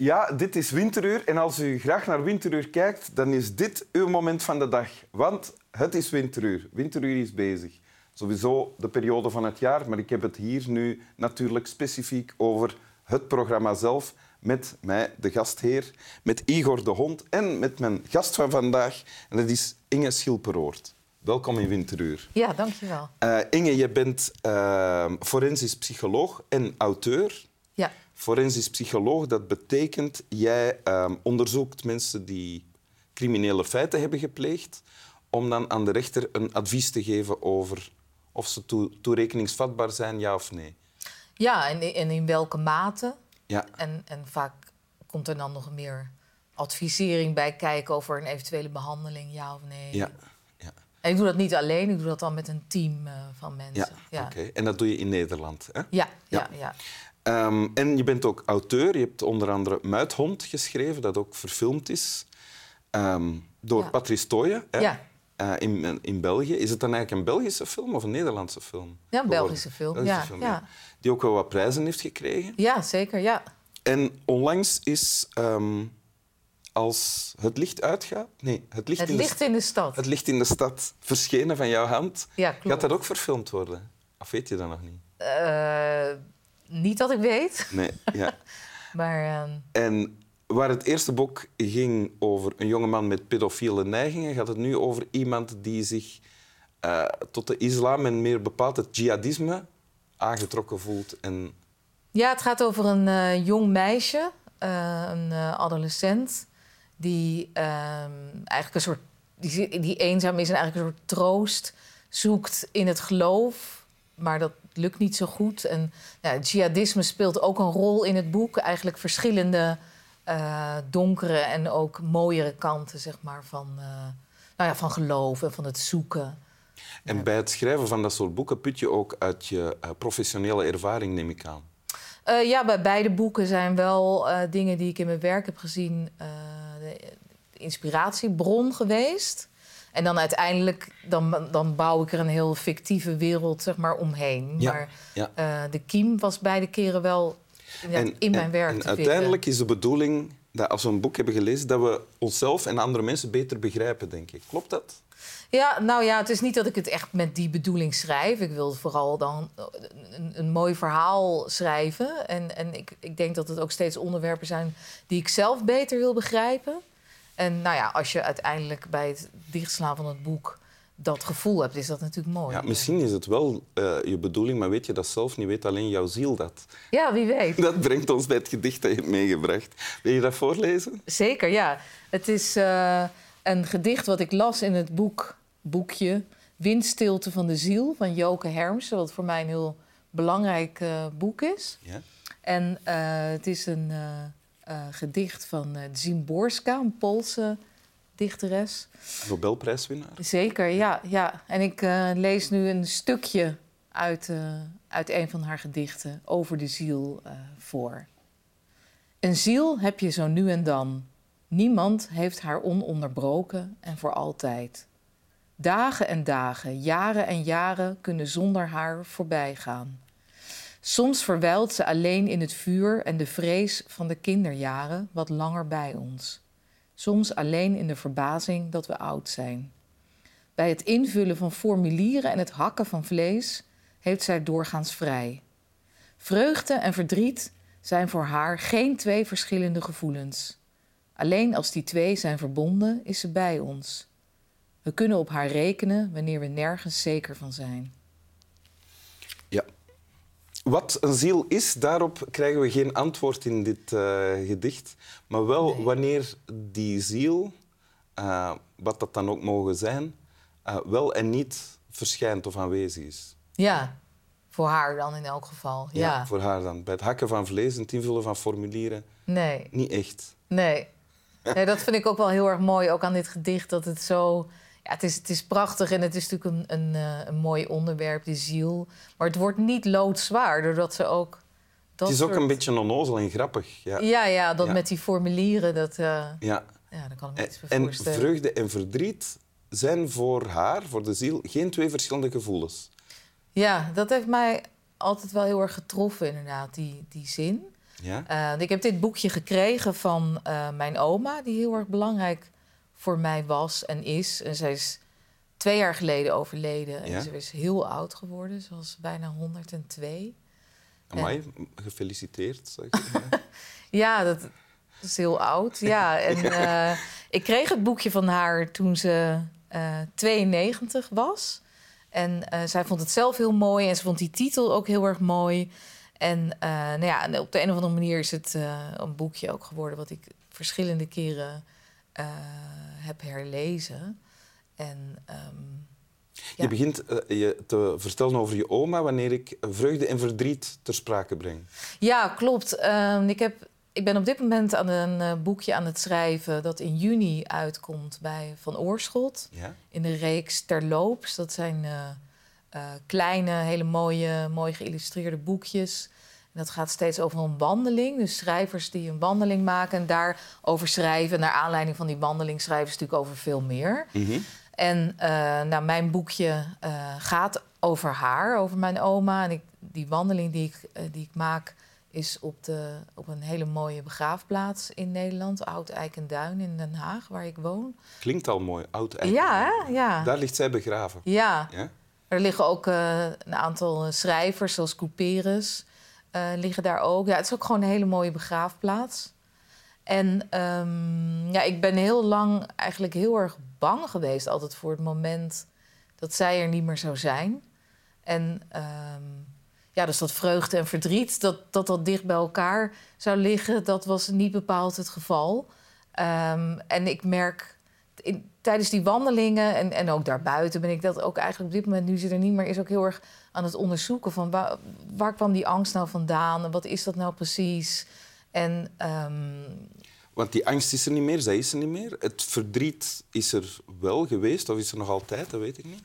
Ja, dit is Winteruur. En als u graag naar Winteruur kijkt, dan is dit uw moment van de dag. Want het is Winteruur. Winteruur is bezig. Sowieso de periode van het jaar, maar ik heb het hier nu natuurlijk specifiek over het programma zelf met mij, de gastheer, met Igor de Hond en met mijn gast van vandaag. En dat is Inge Schilperoort. Welkom in Winteruur. Ja, dankjewel. Uh, Inge, je bent uh, forensisch psycholoog en auteur. Ja. Forensisch psycholoog, dat betekent jij uh, onderzoekt mensen die criminele feiten hebben gepleegd, om dan aan de rechter een advies te geven over of ze toe toerekeningsvatbaar zijn, ja of nee. Ja, en, en in welke mate. Ja. En, en vaak komt er dan nog meer advisering bij kijken over een eventuele behandeling, ja of nee. Ja. ja. En ik doe dat niet alleen, ik doe dat dan met een team uh, van mensen. Ja, oké. En dat doe je in Nederland, hè? Ja, ja, ja. Um, en je bent ook auteur. Je hebt onder andere Muithond geschreven, dat ook verfilmd is. Um, door ja. Patrice Toye. Hè? Ja. Uh, in, in België. Is het dan eigenlijk een Belgische film of een Nederlandse film? Ja, een Belgische film. Belgische ja, film ja. Die ook wel wat prijzen heeft gekregen. Ja, zeker. Ja. En onlangs is um, als Het licht uitgaat... Nee, Het licht, het in, licht de in de stad. Het licht in de stad verschenen van jouw hand. Ja, klopt. Gaat dat ook verfilmd worden? Of weet je dat nog niet? Uh, niet dat ik weet. Nee, ja. maar... Um... En waar het eerste boek ging over een jongeman met pedofiele neigingen, gaat het nu over iemand die zich uh, tot de islam en meer bepaald het jihadisme aangetrokken voelt. En... Ja, het gaat over een uh, jong meisje, uh, een adolescent, die eigenlijk een soort die, die eenzaam is en eigenlijk een soort troost zoekt in het geloof. Maar dat lukt niet zo goed. En ja, jihadisme speelt ook een rol in het boek. Eigenlijk verschillende uh, donkere en ook mooiere kanten zeg maar, van, uh, nou ja, van geloof en van het zoeken. En ja. bij het schrijven van dat soort boeken put je ook uit je uh, professionele ervaring, neem ik aan. ja, bij beide boeken zijn wel dingen die ik in mijn werk heb gezien de inspiratiebron geweest. En dan uiteindelijk dan, dan bouw ik er een heel fictieve wereld zeg maar, omheen. Ja, maar ja. de kiem was beide keren wel en, in mijn en, werk en te uiteindelijk is de bedoeling dat als we een boek hebben gelezen, dat we onszelf en andere mensen beter begrijpen, denk ik. Klopt dat? Ja, nou ja, het is niet dat ik het echt met die bedoeling schrijf. Ik wil vooral dan een, een mooi verhaal schrijven. En, en ik, ik denk dat het ook steeds onderwerpen zijn die ik zelf beter wil begrijpen. En nou ja, als je uiteindelijk bij het dichtslaan van het boek dat gevoel hebt, is dat natuurlijk mooi. Ja, misschien is het wel uh, je bedoeling, maar weet je dat zelf niet, weet alleen jouw ziel dat. Ja, wie weet. Dat brengt ons bij het gedicht dat je hebt meegebracht. Wil je dat voorlezen? Zeker, ja. Het is uh, een gedicht wat ik las in het boek, boekje Windstilte van de ziel van Joke Hermsen, wat voor mij een heel belangrijk uh, boek is. Ja? En het is een gedicht van Zimborska, een Poolse dichteres. Nobelprijswinnaar. Zeker, ja. ja. En ik uh, lees nu een stukje uit, uh, uit een van haar gedichten over de ziel uh, voor. Een ziel heb je zo nu en dan. Niemand heeft haar ononderbroken en voor altijd. Dagen en dagen, jaren en jaren kunnen zonder haar voorbij gaan. Soms verwijlt ze alleen in het vuur en de vrees van de kinderjaren wat langer bij ons soms alleen in de verbazing dat we oud zijn. Bij het invullen van formulieren en het hakken van vlees heeft zij doorgaans vrij. Vreugde en verdriet zijn voor haar geen twee verschillende gevoelens. Alleen als die twee zijn verbonden, is ze bij ons. We kunnen op haar rekenen wanneer we nergens zeker van zijn. Wat een ziel is, daarop krijgen we geen antwoord in dit uh, gedicht. Maar wel nee. wanneer die ziel, uh, wat dat dan ook mogen zijn, uh, wel en niet verschijnt of aanwezig is. Ja, voor haar dan in elk geval. Ja, ja voor haar dan. Bij het hakken van vlees en het invullen van formulieren, nee. niet echt. Nee. nee, dat vind ik ook wel heel erg mooi, ook aan dit gedicht, dat het zo... Ja, het, is, het is prachtig en het is natuurlijk een, een, uh, een mooi onderwerp, de ziel. Maar het wordt niet loodzwaar, doordat ze ook... Dat het is ook soort... een beetje onnozel en grappig. Ja, ja, ja dat ja. met die formulieren, dat, uh, ja. ja, kan ik me iets En voorstellen. vreugde en verdriet zijn voor haar, voor de ziel, geen twee verschillende gevoelens. Ja, dat heeft mij altijd wel heel erg getroffen, inderdaad, die, die zin. Ja? Uh, ik heb dit boekje gekregen van uh, mijn oma, die heel erg belangrijk voor mij was en is. En zij is twee jaar geleden overleden. En Ja? ze is heel oud geworden. Ze was bijna 102. Amai, gefeliciteerd. Zou ik. Ja, dat, dat is heel oud. Ja, en eh, ik kreeg het boekje van haar toen ze eh 92 was. En eh, zij vond het zelf heel mooi en ze vond die titel ook heel erg mooi. En, eh, nou ja, op de een of andere manier is het eh, een boekje ook geworden... wat ik verschillende keren eh, heb herlezen. En ehm, Ja. Je begint eh, je te vertellen over je oma wanneer ik vreugde en verdriet ter sprake breng. Ja, klopt. Ehm, ik, heb, ik ben op dit moment aan een eh, boekje aan het schrijven dat in juni uitkomt bij Van Oorschot. Ja? In de reeks Terloops. Dat zijn kleine, hele mooie, mooi geïllustreerde boekjes. En dat gaat steeds over een wandeling. Dus schrijvers die een wandeling maken en daarover schrijven. En naar aanleiding van die wandeling schrijven ze natuurlijk over veel meer. Mhm. En eh, nou, mijn boekje eh, gaat over haar, over mijn oma. En ik, die wandeling die ik, eh, die ik maak is op, de, op een hele mooie begraafplaats in Nederland. Oud Eikenduin in Den Haag, waar ik woon. Klinkt al mooi, oud eigen. Ja, hè? Ja. Daar ligt zij begraven. ja. Ja? Er liggen ook een aantal schrijvers, zoals Couperus, eh, liggen daar ook. Ja, het is ook gewoon een hele mooie begraafplaats. En ehm, ja, ik ben heel lang eigenlijk heel erg bang geweest... altijd voor het moment dat zij er niet meer zou zijn. En ehm, ja, dus dat vreugde en verdriet, dat, dat dat dicht bij elkaar zou liggen... dat was niet bepaald het geval. Ehm, en ik merk in, tijdens die wandelingen en, en ook daarbuiten ben ik dat ook eigenlijk op dit moment, nu ze er niet meer is, ook heel erg aan het onderzoeken van waar, waar kwam die angst nou vandaan en wat is dat nou precies? En ehm, Want die angst is er niet meer, zij is er niet meer. Het verdriet is er wel geweest, of is er nog altijd, dat weet ik niet.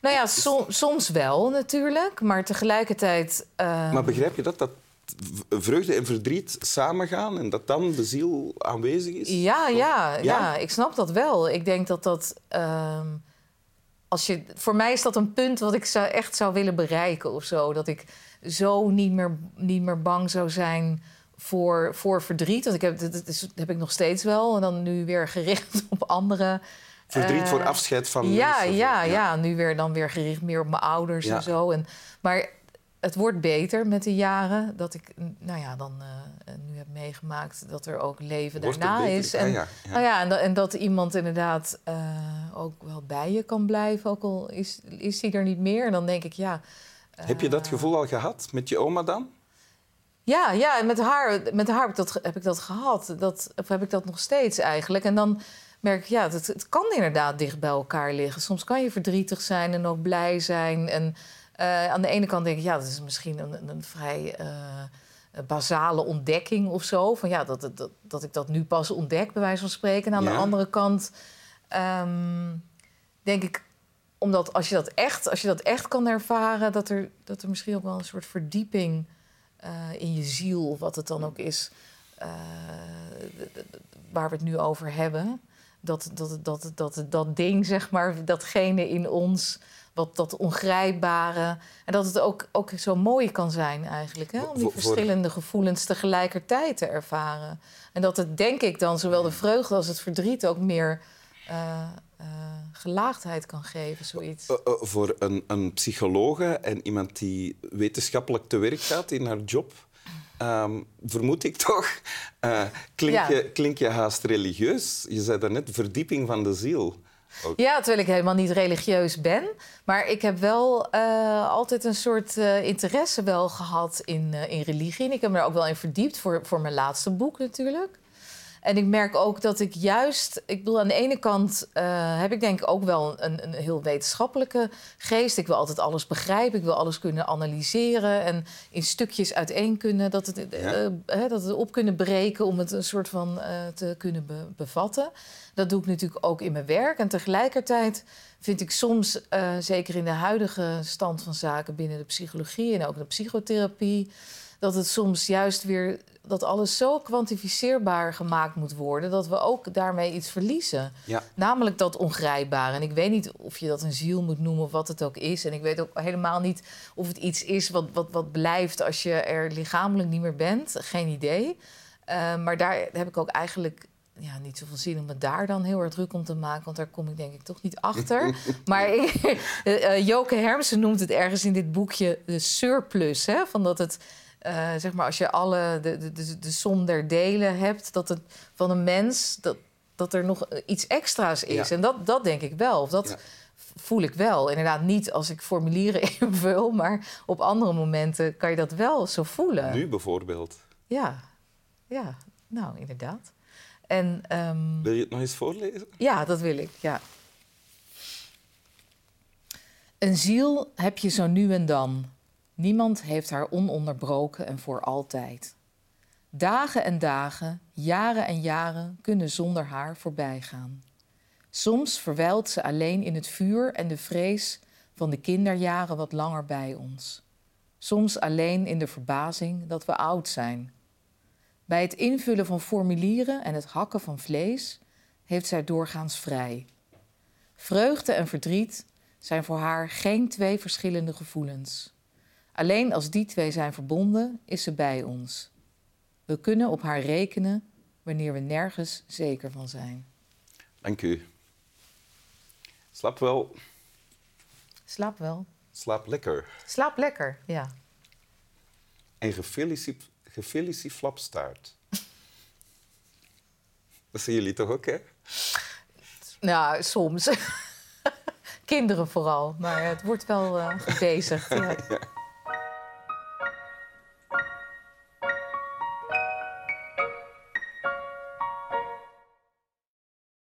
nou ja, som- soms wel natuurlijk, maar tegelijkertijd. ehm, Maar begrijp je dat, dat vreugde en verdriet samengaan en dat dan de ziel aanwezig is? Ja, ja, ja, Ja? ik snap dat wel. Ik denk dat dat. ehm, als je, voor mij is dat een punt wat ik zou, echt zou willen bereiken of zo. Dat ik zo niet meer, niet meer bang zou zijn voor, voor verdriet. Want ik heb, dat, is, dat heb ik nog steeds wel. En dan nu weer gericht op anderen. Verdriet Eh, voor afscheid van ja, mensen. ja, ja, Nu weer dan weer gericht meer op mijn ouders Ja. en zo. En, maar het wordt beter met de jaren. Dat ik nou ja, dan eh, nu heb meegemaakt dat er ook leven Wordt daarna is. Ah, En, ja, ja. Nou ja, en, dat, en dat iemand inderdaad eh, ook wel bij je kan blijven. Ook al is, is die er niet meer. En dan denk ik, ja... Heb je dat eh, gevoel al gehad met je oma dan? ja, ja, en met haar, met haar heb, ik dat, heb ik dat gehad. Dat, of heb ik dat nog steeds eigenlijk. En dan merk ik, ja, het, het kan inderdaad dicht bij elkaar liggen. Soms kan je verdrietig zijn en ook blij zijn. En eh, aan de ene kant denk ik, ja, dat is misschien een, een, vrij eh, basale ontdekking of zo. Van ja, dat, dat, dat ik dat nu pas ontdek, bij wijze van spreken. En aan Ja. de andere kant ehm, denk ik, omdat als je dat echt, als je dat echt kan ervaren, dat er, dat er misschien ook wel een soort verdieping eh, in je ziel, of wat het dan ook is, waar we het nu over hebben. Dat, dat, dat, dat, dat ding, zeg maar, datgene in ons, wat, dat ongrijpbare. En dat het ook, ook zo mooi kan zijn eigenlijk, hè? om die verschillende gevoelens tegelijkertijd te ervaren. En dat het, denk ik dan, zowel de vreugde als het verdriet ook meer eh, eh, gelaagdheid kan geven, zoiets. Eh, voor een, een psychologe en iemand die wetenschappelijk te werk gaat in haar job, ehm, vermoed ik toch, eh, klink, Ja. je, klink je haast religieus. Je zei daarnet verdieping van de ziel. Ook. Ja, terwijl ik helemaal niet religieus ben. Maar ik heb wel eh, altijd een soort eh, interesse wel gehad in, in religie. En ik heb me er ook wel in verdiept voor, voor mijn laatste boek natuurlijk. En ik merk ook dat ik juist... Ik bedoel, aan de ene kant eh, heb ik denk ik ook wel een, een heel wetenschappelijke geest. Ik wil altijd alles begrijpen. Ik wil alles kunnen analyseren. En in stukjes uiteen kunnen... Dat het, eh, eh, dat het op kunnen breken om het een soort van te kunnen be- bevatten. Dat doe ik natuurlijk ook in mijn werk. En tegelijkertijd vind ik soms, zeker in de huidige stand van zaken binnen de psychologie en ook de psychotherapie, dat het soms juist weer dat alles zo kwantificeerbaar gemaakt moet worden dat we ook daarmee iets verliezen. Ja. Namelijk dat ongrijpbare. En ik weet niet of je dat een ziel moet noemen of wat het ook is. En ik weet ook helemaal niet of het iets is wat, wat, wat blijft als je er lichamelijk niet meer bent. Geen idee. Uh, maar daar heb ik ook eigenlijk ja, niet zoveel zin om me daar dan heel erg druk om te maken. Want daar kom ik denk ik toch niet achter. maar uh, Joke Hermsen noemt het ergens in dit boekje de surplus. Hè? Van dat het, uh, zeg maar, als je alle de, de, de, de som der delen hebt, dat het van een mens, dat, dat er nog iets extra's is. Ja. En dat, dat denk ik wel. Of dat ja. voel ik wel. Inderdaad, niet als ik formulieren invul, maar op andere momenten kan je dat wel zo voelen. Nu bijvoorbeeld. Ja, ja, nou inderdaad. En, um... Wil je het nog eens voorlezen? Ja, dat wil ik, ja. Een ziel heb je zo nu en dan. Niemand heeft haar ononderbroken en voor altijd. Dagen en dagen, jaren en jaren kunnen zonder haar voorbijgaan. Soms verwijlt ze alleen in het vuur en de vrees van de kinderjaren wat langer bij ons. Soms alleen in de verbazing dat we oud zijn. Bij het invullen van formulieren en het hakken van vlees heeft zij doorgaans vrij. Vreugde en verdriet zijn voor haar geen twee verschillende gevoelens. Alleen als die twee zijn verbonden, is ze bij ons. We kunnen op haar rekenen wanneer we nergens zeker van zijn. Dank u. Slaap wel. Slaap wel. Slaap lekker. Slaap lekker, ja. En gefeliciteerd Gefelici Flapstaart. Dat zien jullie toch ook, hè? Nou, soms. Kinderen vooral, maar het wordt wel uh, gebezigd. Ja.